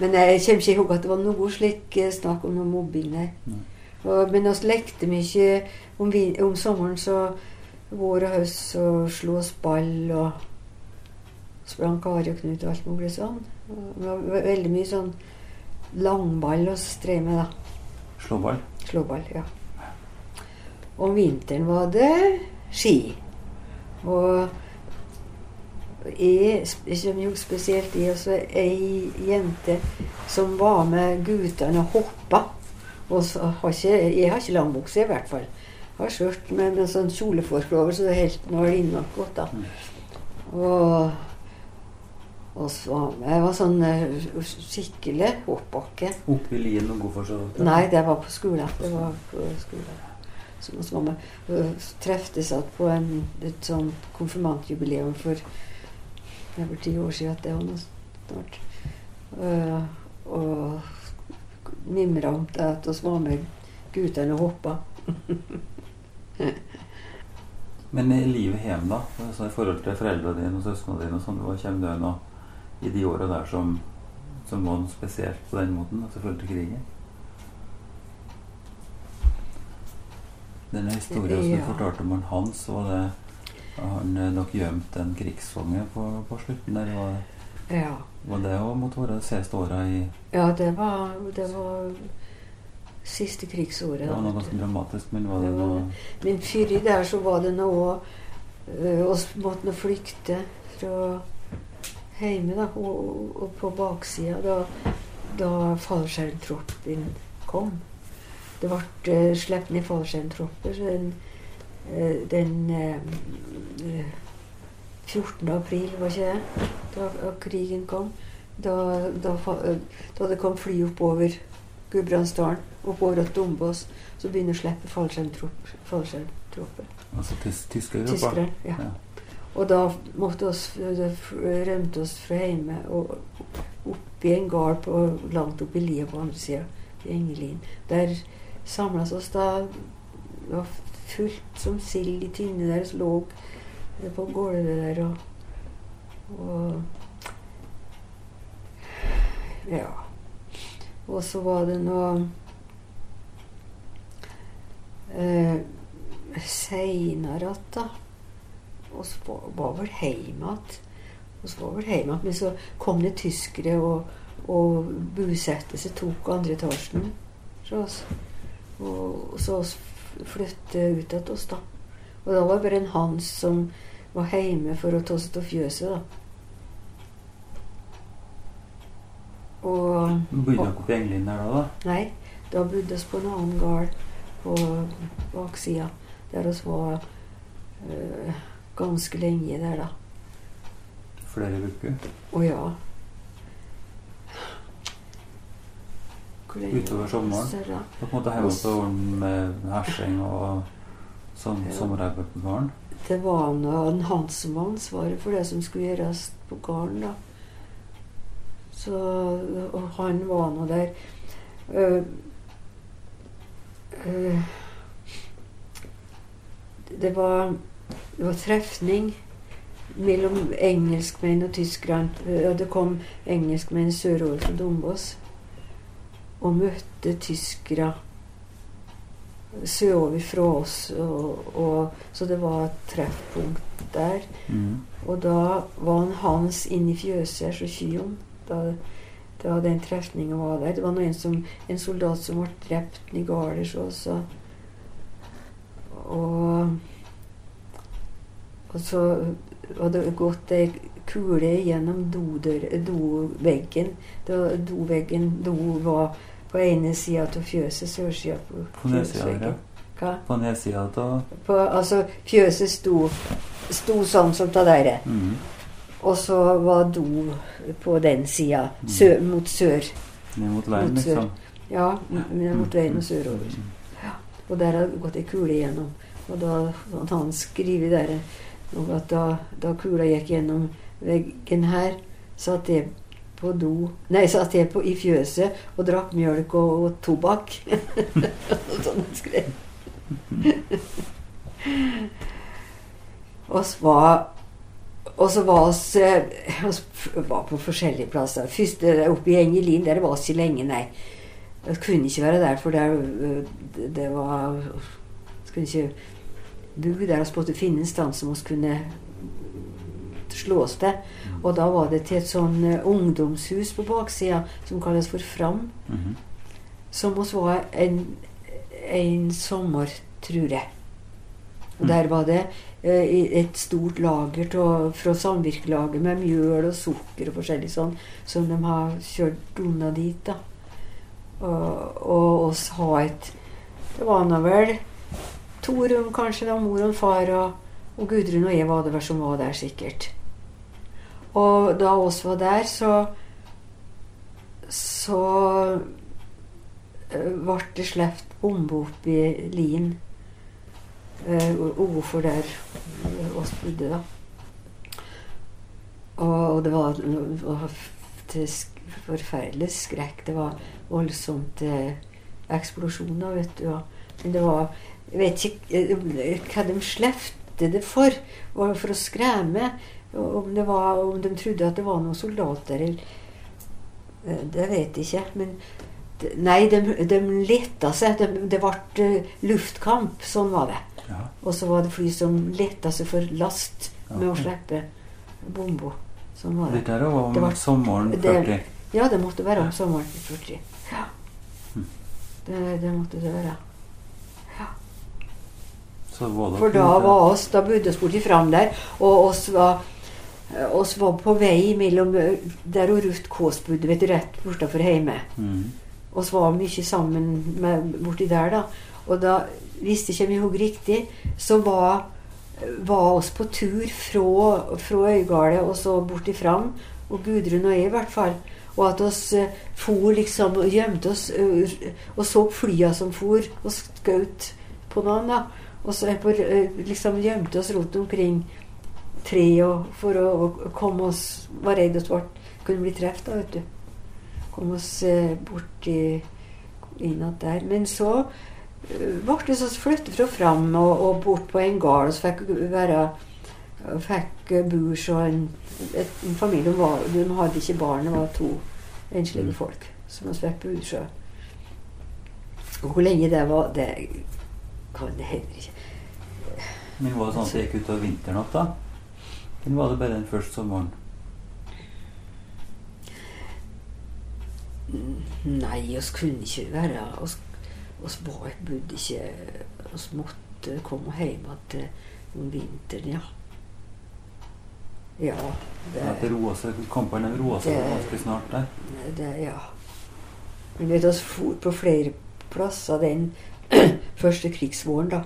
Men jeg kommer ikke ihåg at det var noe slik eh, snakk om noe mobbing, nei. Og, men vi lekte mye om, om sommeren, så vår og høst og slo oss ball og sprang Kari og Knut og alt mulig sånn. Det var veldig mye sånn langball å streve med, da.
Slåball.
Slåball, ja. Om vinteren var det ski. Og jeg, jeg kommer jo spesielt i også ei jente som var med guttene og hoppa. Og så har ikke, jeg har ikke langbukse, i hvert fall. Har skjørt med, med sånn kjolefork over, så det er helt når godt, da. Og, og så Jeg var sånn eh, skikkelig hoppbakke.
Oppe i lien og Godfors og
Nei, det var på skolen. Det var på skolen. Så vi var øh, treftes igjen på en, et sånt konfirmantjubileum for det er ti år siden. Det var noe snart. Uh, og mimra om det at vi var med guttene og hoppa. [LAUGHS] [LAUGHS]
Men i livet hjemme, da? Altså I forhold til foreldrene dine og søsknene dine, og sånn, hva kommer det nå i de åra der som, som var noe spesielt på den måten? Altså i forhold til krigen? Denne historien som du fortalte om han Hans, var det han nok gjemte en krigsfange på, på slutten der? Var,
Ja.
var det òg være de siste åra i
ja, det var, det var siste krigsåret.
Det var noe ganske dramatisk, men var det noe
Men fyri der så var det noe Vi oss måtte nå flykte fra hjemme, da. Og, og på baksida, da, da fallskjermtroppen kom. Det ble uh, sluppet ned fallskjermtropper så den, øh, den øh, 14. april, var ikke det? Da krigen kom. Da, da, øh, da det kom fly oppover Gudbrandsdalen, oppover til Dombås, så begynner å slippe fallskjermtropper.
Altså tys tyskere?
Tyskere, Ja.
Ja.
Og da måtte oss, rømte oss fra hjemme og opp i en gard på, langt opp i lia på andre sida, i Engelin. Der samles oss da Det var fullt som sild i tynne der, som lå på gulvet der og, og Ja. Og så var det noe eh, Seinere att, da og så var, vel hjemme igjen. Og så var vel hjemme igjen, Men så kom det tyskere og, og bosatte seg, tok andre etasjen fra oss. Og, så oss flytte ut igjen da. Og da var det bare en Hans som var hjemme for å ta seg av fjøset, da. Og
bodde dere på i der da? da?
Nei, da bodde vi på en annen gard på baksida. Der vi var øh, ganske lenge der, da.
Flere uker?
Å ja.
Utover sommeren?
På
en måtte hjemme orden med hersing og sånn
Ja.
sommerarbeid på gården?
Det var nå en han som var for det som skulle gjøres på gården, da. Så Og han var nå der. Uh, uh, det var det var trefning mellom engelskmenn og tyskerne. Uh, Det kom engelskmenn sørover fra Dombås og møtte tyskere sørover fra oss. Og, og, så det var et treffpunkt der.
Mm.
Og da var han Hans inne i fjøset så Kyon. Da, da den trefninga var der. Det var noen som, en soldat som ble drept i Garders også. Og, og så hadde det gått ei kule gjennom doveggen. Do doveggen do var på ene sida av fjøset, sørsida på
På
fjøsveggen. Hva?
På nedsida av
altså, fjøset sto, sto sånn som det der.
mhm.
Og så var do på den sida,
Mm.
sø, mot sør.
Ned mot veien,
Mot
liksom.
Ja, ned mot veien og sørover.
Ja.
Og der hadde gått ei kule igjennom. Og da hadde han skrevet der noe at da, da kula gikk gjennom veggen her, satt jeg på do Nei, satt jeg på, i fjøset og drakk mjølk og, og tobakk. [LAUGHS] sånn han skrev. [LAUGHS] oss var og så var oss, eh, var på forskjellige plasser. Først eh, oppe i Engelin, der var oss ikke lenge, nei. Vi kunne ikke være der, for der, eh, det, var kunne ikke bo der vi måtte finne en sted som vi kunne slå oss til. Og da var det til et sånn ungdomshus på baksida som kalles for Fram.
Mhm.
Som oss var en, en sommer, tror jeg. Og der var det eh, et stort lager til- fra samvirkelaget med mjøl og sukker og forskjellig sånn, som de har kjørt unna dit. da. Og, og oss ha et Det var nå vel to rom, kanskje, da mor og far og, og Gudrun og jeg var det vel som var der, sikkert. Og da oss var der, så så eh, ble det sluppet bombe opp i Lien. Uh, Hvorfor der eh, oss bodde, da. Og, og det var, var til forferdelig skrekk. Det var voldsomt eh, eksplosjoner, vet du. Og, men det var Jeg vet ikke eh, hva de slepte det for. For å skremme? Om, var, om de trodde at det var noen soldater eller eh, Det vet jeg ikke. Men Nei, de, de letta seg. De, det ble eh, luftkamp. Sånn var det.
Ja.
Og så var det fly som letta seg for last med å slippe bomba. Sånn var
Det
det.
der var om
Det var-
sommeren
det- Ja, det måtte være om sommeren 40. Ja.
Hm.
Det, det måtte det være. For da var oss, da bodde oss borti fram der, og oss var, oss var på vei mellom eh, der og Ruth Kaas bodde, vet du, rett bortafor hjemme.
Mm.
oss var mye sammen med, borti der, da. Og da, hvis det kommer ihåg riktig, så var, var oss på tur fra, fra Øygardet og så borti fram. Og Gudrun og jeg, i hvert fall. Og at oss eh, for liksom og gjemte oss eh, og så flya som for og skjøt på noen. da. Og så på, eh, liksom gjemte oss rundt omkring treet for å, å komme oss Var redd oss ble, kunne bli truffet, da, vet du kom oss bort innad der. Men så ble så flyttet fra fram og, og bort på en gård. og så fikk være fikk burs og en, en familie. Var, de hadde ikke barn, det var to enslige
Mm.
folk som vi fikk burs av. Og hvor lenge det var, det kan jeg heller ikke
Men var det sånn at det gikk utover vinternatta? Eller var det bare den første sommeren?
Nei, oss kunne ikke være oss, oss var, bodde ikke oss måtte komme hjem igjen om vinteren, ja. Ja. Det,
ja, det roa seg, kampene roa seg ganske snart der?
det ja. Men vet du, oss for på flere plasser den [CLEARS THROAT] første krigsvåren, da.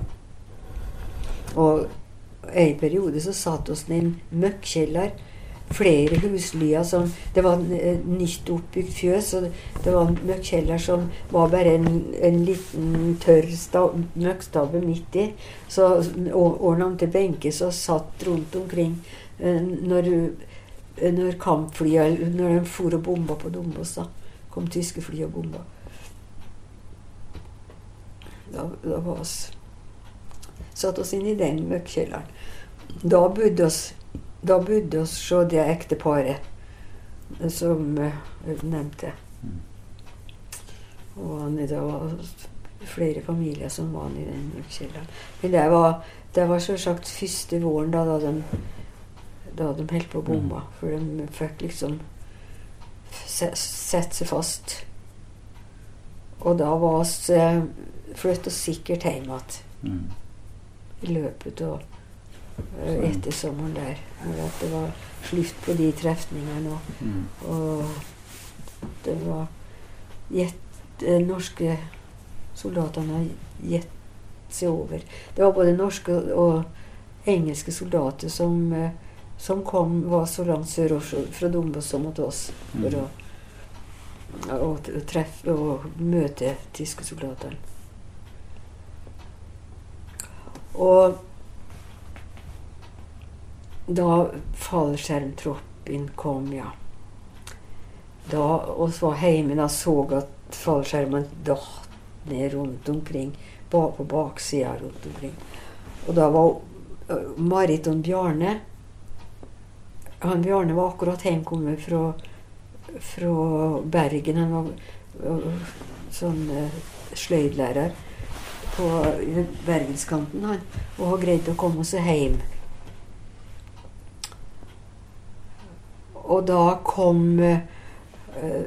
Og en periode så satt oss i en møkkjeller. Flere huslyer som Det var eh, nytt oppbygd fjøs, og det, var en møkkjeller som var bare en, en liten tørr sta, møkkstabbe midt i. Så ordna han til benker som satt rundt omkring eh, når, eh, når kampflya Når de for og bomba på Dombås, da. Kom tyske fly og bomba. Da, da var oss Satt oss inn i den møkkjelleren. Da bodde oss da bodde oss så det ekteparet som eh, jeg nevnte.
Mm.
Og det var flere familier som var i den kjelleren. Men det var, det var selvsagt første våren da, da de da de holdt på å bomme. For de fikk liksom se- sette seg fast. Og da var oss eh, flytta sikkert hjem igjen
Mm.
i løpet av eh. Etter sommeren der. Og at det var slutt på de trefningene.
Mm.
og det var gjett, eh, norske soldatene gitt seg over. Det var både norske og engelske soldater som, eh, som kom, var så langt sør fra Dombås som mot oss for
Mm.
å, å, å treffe og møte tyske soldater. Og da fallskjermtroppen kom, ja Da oss var hjemme, da så at fallskjermene datt ned rundt omkring på baksida rundt omkring. Og da var Marit og Bjarne han Bjarne var akkurat hjemkommet fra, fra Bergen. Han var sånn sløydlærer på bergenskanten, han. Og har greid å komme seg hjem. Og da kom, uh,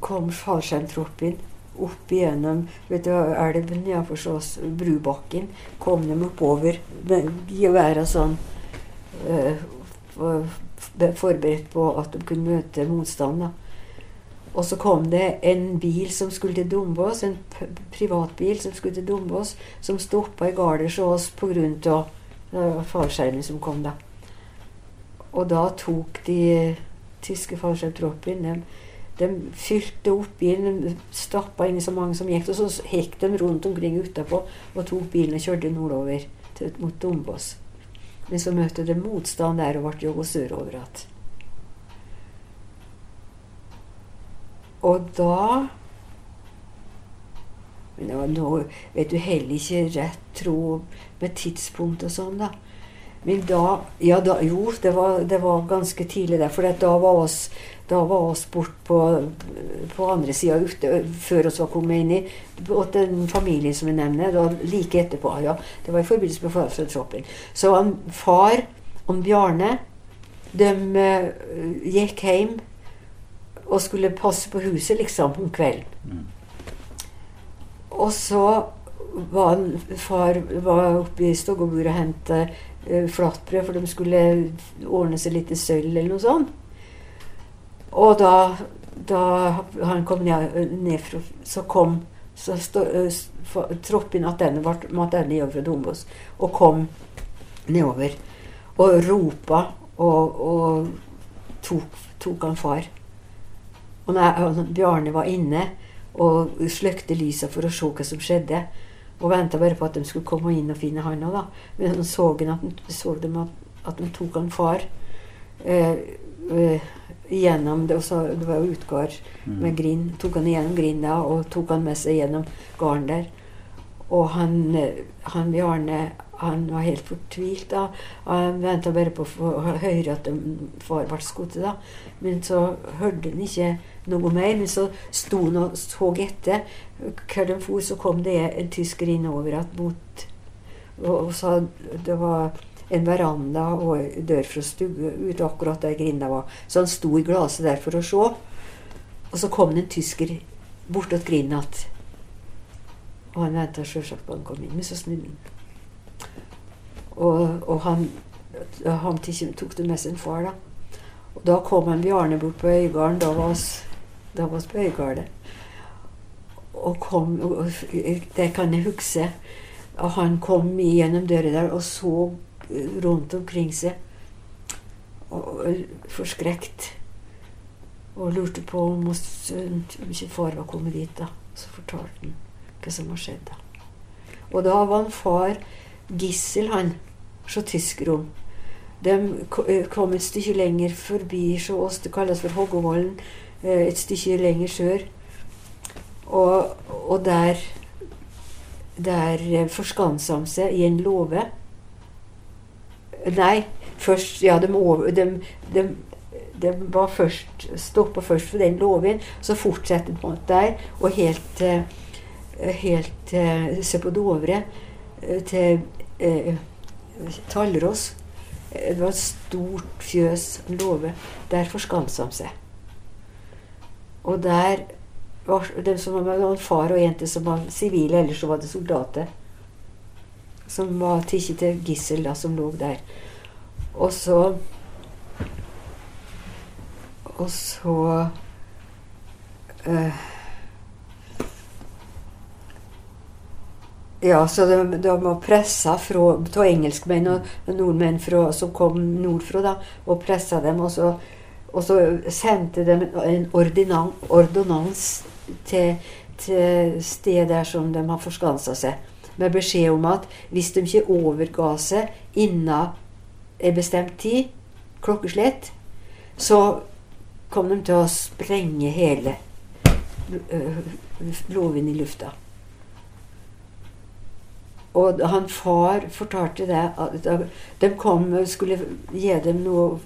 kom fallskjermtroppen opp igjennom vet du, elven nedenfor oss, Brubakken. Kom de oppover med geværa sånn uh, forberedt på at de kunne møte motstand. da. Og så kom det en bil som skulle til Dombås, en privatbil som skulle til Dombås, som stoppa i gardet hos oss pga. fallskjermen som kom da. Og da tok de tyske fallskjermtroppen de, de fylte opp bilen, de stappa inn så mange som gikk, og så gikk de rundt omkring utapå og tok bilen og kjørte nordover til, mot Dombås. Men så møtte de motstand der og ble jogga sørover igjen. Og da Men det var nå vet du heller ikke rett tråd med tidspunkt og sånn, da. Men da Ja, da, jo, det var, det var ganske tidlig der. For da var oss da var oss bort på, på andre sida ute før oss var kommet inn i og den familien som jeg nevner. Da, like etterpå. ja, Det var i forbindelse med Foreldretroppen. Så han, far og Bjarne de uh, gikk hjem og skulle passe på huset liksom om kvelden. Mm. Og så var han, far var oppe i Stoggoburet og hentet flatbrød, for de skulle ordne seg litt sølv eller noe sånt. Og da, da han kom ned, ned fra, så kom så uh, troppen attende måtte nedover fra Dombås og kom nedover og ropa og, og tok, tok han far. Og når Bjarne var inne og sløkte lyset for å se hva som skjedde, og venta bare på at de skulle komme inn og finne han òg, Men så, at, så de at, at de tok han far eh, eh, gjennom det, og så, det var jo utgard mm. med grind. Tok han gjennom grinda og tok han med seg gjennom gården der. Og han, eh, han Bjarne han var helt fortvilt. da. Han venta bare på å høre at far ble skutt. da. Men så hørte han ikke noe mer. Men så sto han og så etter. Hvor de for, så kom det en tysker innover igjen mot og, og sa det var en veranda og dør fra stue ut akkurat der grinda var. Så han sto i glasset der for å se. Og så kom det en tysker bortåt grinda igjen. Og han venta sjølsagt på han kom inn, men så snudde han. Og, og han, han, tok det med sin far, da. Og da kom han Bjarne bort på Øygarden. Da var vi på Øygarden. Og kom og, Det kan jeg huske. Og han kom gjennom døra der og så rundt omkring seg. Og, og forskrekt. Og lurte på om, om ikke far var kommet dit. da. Så fortalte han hva som var skjedd. da. Og da var han far gissel, han så tyskerne. De eh, kom et stykke lenger forbi så oss det kalles for Hoggevollen, eh, et stykke lenger sør. Og, og der der eh, forskansa de seg i en låve. Nei, først Ja, de, de, de, de var først stoppa først for den låven, så fortsatte de der, og helt helt Se på Dovre til Tallrås. Det var et stort fjøs, en låve. Der forskansa de seg. Og der var det som var en far og jente som var sivile, eller så var det soldater. Som var tatt til gissel, da, som lå der. Og så Og så øh, Ja, så de, de var pressa av engelskmenn og nordmenn fra, som kom nordfra, da, og pressa dem. Og så, og så sendte de en ordonnans til, til sted der som de har forskansa seg, med beskjed om at hvis de ikke overga seg innen en bestemt tid, klokkeslett, så kom de til å sprenge hele loven i lufta. Og han far fortalte det at de kom og skulle gi dem noe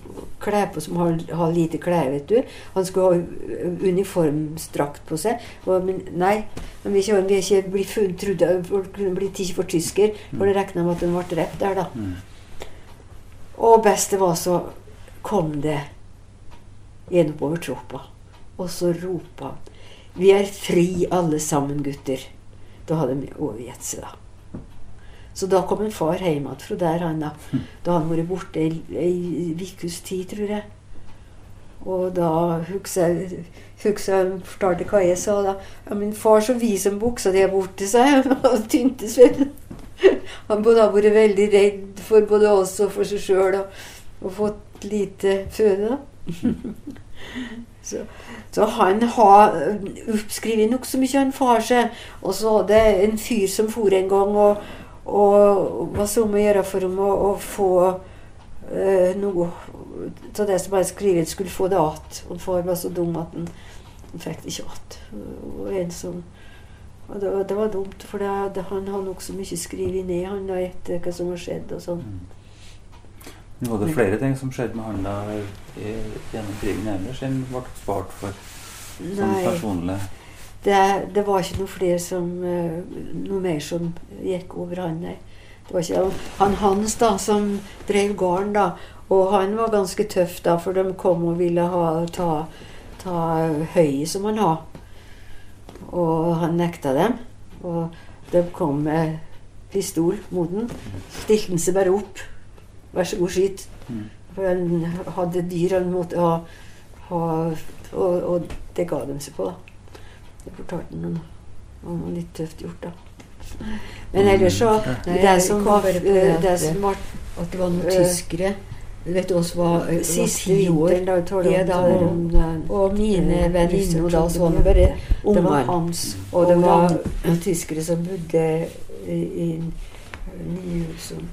klær på som har, har lite klær, vet du. Han skulle ha uniformsdrakt på seg. Og, men nei, men vi ikke, vi ikke bli funnet, trodde folk kunne bli tatt for tysker, for det regna med at han ble drept der, da.
Mm.
Og best det var, så kom det en oppover troppa. Og så ropa han Vi er fri alle sammen, gutter. Da hadde de overgitt seg, da. Så da kom en far hjem igjen fra der, han da. Da han vært borte ei, ukes tid, tror jeg. Og da husker jeg husker jeg fortalte hva jeg sa da. Ja, min far så vis om buksa di er borte, sa jeg. Og tyntes vel. Han har vært veldig redd for både oss og for seg sjøl, og, og fått lite føde. da. [LAUGHS] Så, så han har oppskrevet nokså mye av en far seg. Og så var det en fyr som for en gang og, og hva så om å gjøre for å, å få eh, noe av det som han skrevet, skulle få det igjen. Far var så dum at han, fikk det ikke igjen. Og som det, var- det var dumt, for det, det, han har nokså mye skrevet ned han da etter hva som har skjedd. og sånn.
Mm. Var det flere ting som skjedde med han da i, gjennom krigen ellers enn ble spart for sånn
Nei.
personlig?
Det, det var ikke noe flere som eh, Noe mer som gikk over han, nei. Det var ikke han Hans, da, som drev gården, da. Og han var ganske tøff, da, for de kom og ville ha, ta, ta høyet som han hadde. Og han nekta dem. Og de kom med pistol mot den. Stilte han seg bare opp. Vær så god, skyt. For han hadde dyr han måtte ha, ha og, og det ga de seg på, da. Det fortalte han om. Det var litt tøft gjort, da. Men ellers så
Nei,
Det som
kom
var eh,
det
Det
at-
som var
At det var noen
Eh,
tyskere. Du vet også hva eh, var
Siste vinteren, da
Ja, da
om
det-
eh,
Og mine
venner
og da
russere
så
som
bare
Det var hans.
Og det var
noen
tyskere som bodde
i, i Nyhusen.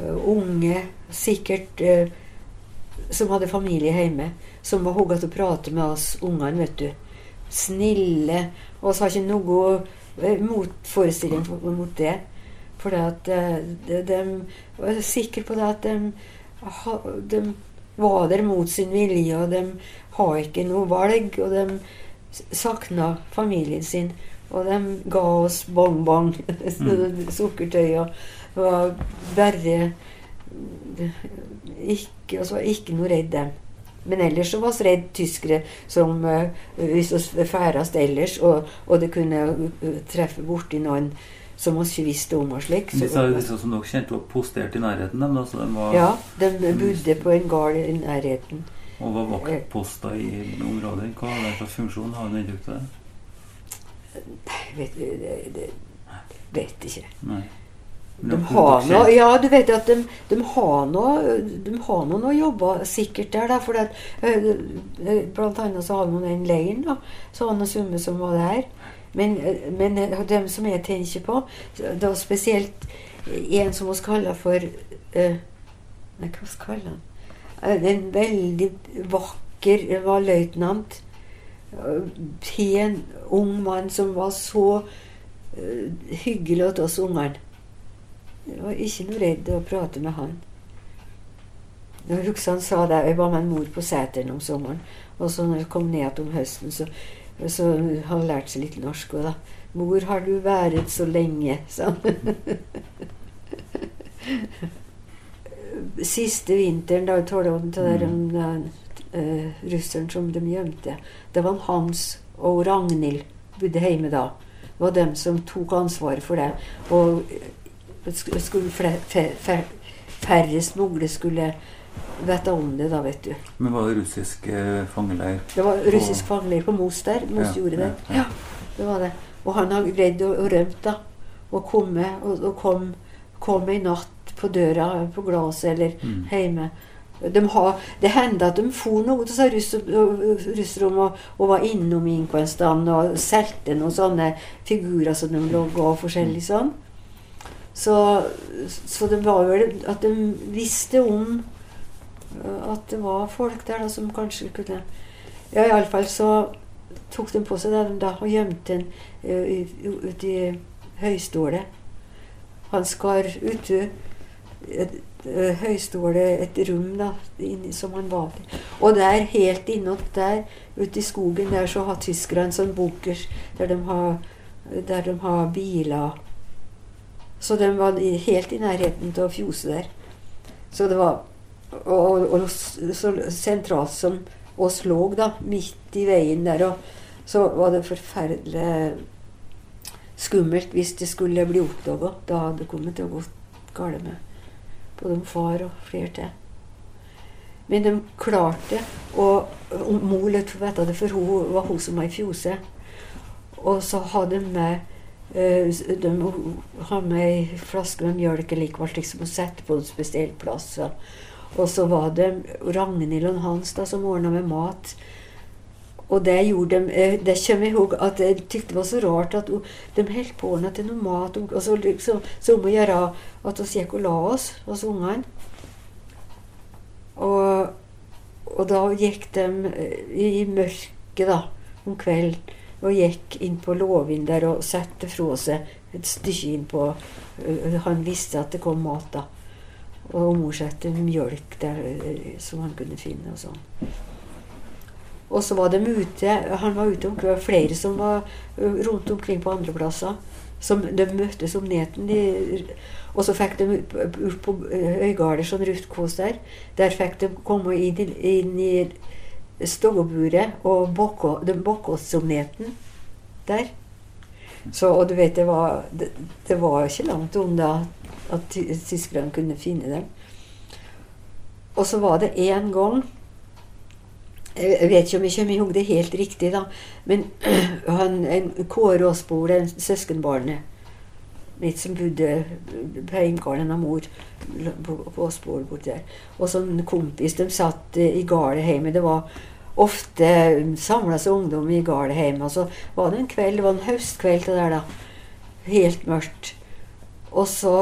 Uh, unge, sikkert uh, som hadde familie hjemme, som var hogga til å prate med oss ungene, vet du. Snille. Og vi har ikke noe motforestilling mot det. For uh, de, de var sikre på det at de, de var der mot sin vilje, og de har ikke noe valg. Og de sakna familien sin. Og de ga oss bonbon, [LAUGHS] sukkertøy og det var bare ikke, altså, ikke noe redd dem. Men ellers så var vi redd tyskere som uh, hvis vi ferdes ellers, og, og det kunne eh, treffe borti noen som vi ikke visste om og slik. så-
Disse, disse som dere kjente var postert i nærheten, dem, altså, de var,
ja, de bodde på en gard i nærheten.
og var vaktposter i området. Hva var det slags funksjon? Har du inntrykk av det?
Vet, det, det, vet ikke.
Nei.
De har
nå,
ja, du vet at de, de har noe De har noen å jobbe sikkert der, da. For at, eh, eh, blant annet så hadde man den leiren, da. Så har det summe som var der. Men, eh, men dem som jeg tenker på, var spesielt en som vi kaller for uh, Nei, hva skal vi kalle han? En veldig vakker var løytnant. Pen, ung mann som var så uh, hyggelig til oss ungene. Jeg var ikke noe redd å prate med han. Jeg husker han sa det, jeg var med en mor på seteren om sommeren. Og så når jeg kom ned igjen om høsten, så, så hadde han lært seg litt norsk. Og da 'Mor, har du vært så lenge?' sa [LAUGHS] han. Siste vinteren, da talte om det der om den eh, russeren som de gjemte. Det var Hans og Ragnhild bodde hjemme da. Det var dem som tok ansvaret for det. Og eh, skulle færre smugle skulle vite om det, da, vet du.
Men var det russisk eh, fangeleir?
Det var russisk fangeleir på Mos der. Mos
Ja,
gjorde det.
ja, ja.
Ja, det var det. Og han har greid å, å rømt, da. Og komme, og, og kom, kom ei natt på døra på glasset eller
Mm.
hjemme. De har, det hendte at de for noe til seg og, og var innom inn på og solgte noen sånne figurer som de lå og forskjellig sånn. Så, så det var vel at de visste om øh, at det var folk der da, som kanskje kunne Ja, iallfall så tok de på seg det de da og gjemte den uh, ute i høystålet. Han skar ute et, eh, høystålet et rom da, inni, som han var i. Og der, helt innåt der, ute i skogen der, så har tyskerne sånn bunkers der de har, der de har biler. Så de var helt i nærheten å fjose der. Så det var og, og, og så sentralt som oss lå, da, midt i veien der, og så var det forferdelig skummelt hvis det skulle bli oppdaga. Da hadde det kommet til å gå galt med både far og flere til. Men de klarte og og Mor lot få vite det, for hun var hun som var i fjose. Og så hadde de med de har med ei flaske med mjølk likevel, liksom, og sette på en spesiell plass. Og så var det Ragnhild og Hans da, som ordna med mat. Og det gjorde de eh, Det kommer jeg ihåg at jeg tykte det var så rart at de holdt på med til noe mat. Og så liksom, så om å gjøre at vi gikk og la oss, oss ungene. Og, og da gikk de eh, i mørket da, om kvelden og gikk inn på låven der og satte fra seg et stykke inn på eh, Han visste at det kom mat, da. Og mor satte mjølk der eh, som han kunne finne og sånn. Og så var de ute Han var ute omkring, flere som var rundt omkring på andre plasser. Som de møttes om neten. De, og så fikk de ut på- ut på ø, Øygarder, sånn Ruth der. Der fikk de komme inn, inn i stoveburet og neten der. Så, og du vet, det var, det, det var ikke langt unna at ty- tyskerne kunne finne dem. Og så var det en gang jeg vet ikke om jeg kommer i det helt riktig, da. Men [CLEARS THROAT] han, en Kåre Aasbol, en søskenbarnet mitt som bodde på heimgården av mor på, Aasbol borti der. Og så en kompis. De satt eh, i gardet hjemme. Det var ofte samla seg ungdom i gardet hjemme. Og så var det en kveld, det var en høstkveld det der, da. Helt mørkt. Og så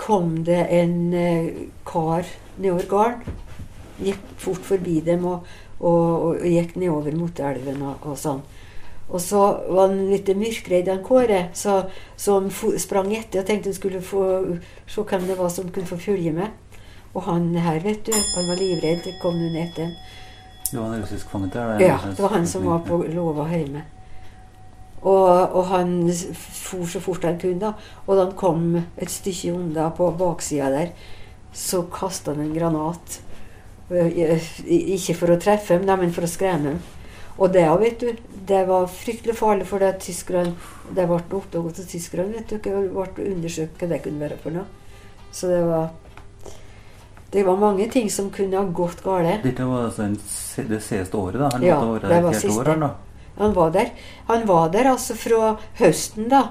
kom det en eh, kar nedover gården gikk fort forbi dem og, og, og gikk nedover mot elven og, og sånn. Og så var han litt mørkredd, han Kåre, så, så han sprang etter og tenkte han skulle få se hvem det var som kunne få følge med. Og han her, vet du, han var livredd. Kom hun etter.
Det var en russisk fange der?
Ja, det var han som var på låva hjemme. Og, og han for så fort han kunne, da. Og da han kom et stykke unna på baksida der, så kasta han en granat. Eh, Ikke for å treffe ham, men for å skremme dem. Og det, vet du, det var fryktelig farlig, for det tyskerne Det ble oppdaget av tyskerne. vet du, og ble undersøkt hva det kunne være for noe. Så det var Det var mange ting som kunne ha gått galt.
Dette var altså en, det siste året, da? Han
Ja, det var siste.
år da?
Han var der. Han var der altså fra høsten, da.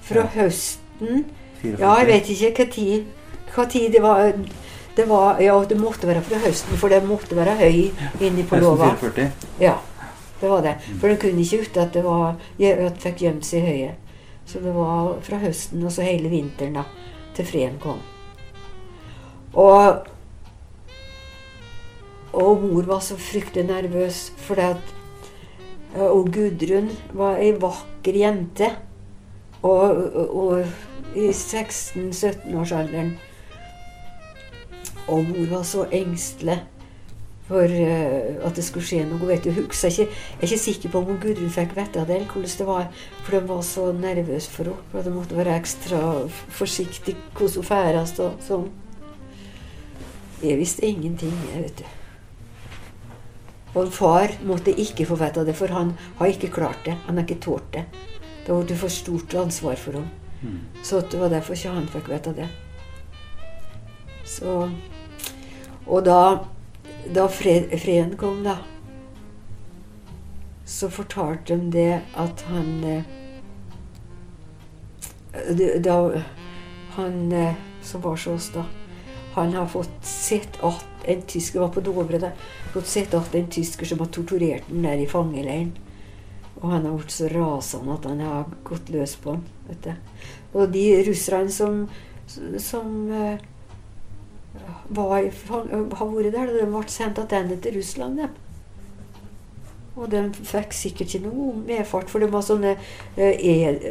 Fra
Ja.
høsten
44.
Ja, jeg vet ikke hva tid, hva tid det var. Det var Ja, det måtte være fra høsten, for det måtte være høy inni på låva. Ja, det var det. For den kunne ikke ut at det var at det fikk gjemt seg i høyet. Så det var fra høsten og så hele vinteren, da, til freden kom. Og og mor var så fryktelig nervøs, fordi at eh, Og Gudrun var ei vakker jente. Og, og, og i 16-17-årsalderen. Og mor var så engstelig for eh, at det skulle skje noe. vet du. jeg, ikke, jeg er ikke sikker på om Gudrun fikk vite det, eller hvordan det var. For de var så nervøse for henne. For de måtte være ekstra forsiktig hvordan hun ferdes og sånn. Jeg visste ingenting, jeg, vet du. Og far måtte ikke få vite det, for han har ikke klart det. Han har ikke tålt det. Da var det for stort ansvar for ham.
Mm.
Så det var derfor ikke han fikk vite det. Så Og da, da fred, freden kom, da, så fortalte de det at han eh, Da Han eh, som var hos oss, da, han har fått sett at en tysker var på Dovre da, fått sett at en tysker som har torturert ham der i fangeleiren. Og han har blitt så rasende at han har gått løs på ham. Og de russerne som, som eh, var har vært der, de ble sendt tilbake til Russland. dem. Og de fikk sikkert ikke noe medfart, for de var sånne eh, ed,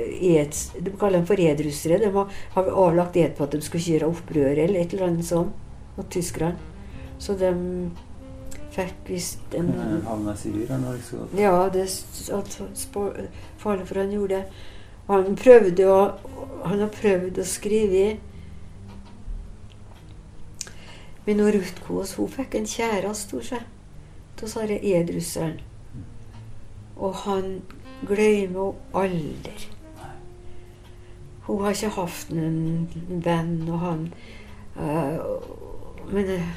De kaller dem for edrussere. De har, har avlagt ed på at de skulle kjøre opprør eller et eller annet sånt mot tyskerne. Så de fikk visst en
Havna i Sibir nå, ikke så godt?
Ja, det s- farlig for han gjorde det. Han prøvde å Han har prøvd å skrive Men når Ruth Kås hun fikk en kjæreste seg. Da sa det edrusseren. Og han glemmer henne aldri. Hun har ikke hatt noen venn, og han øh, Men øh,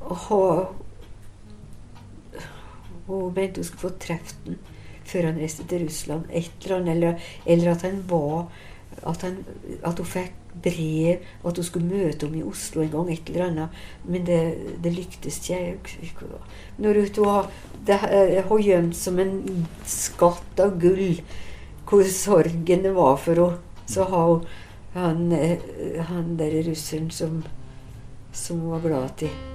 hun, Hun mente hun skulle få treffe den før han reiste til Russland. Et eller annet, eller, eller at han var at, han, at hun fikk brev, og at hun skulle møte ham i Oslo en gang. et eller annet. Men det, det lyktes ikke. Når hun har det eh, har gjemt som en skatt av gull hvor sorgen det var for henne, så har hun han, eh, han der russeren som, som hun var glad til.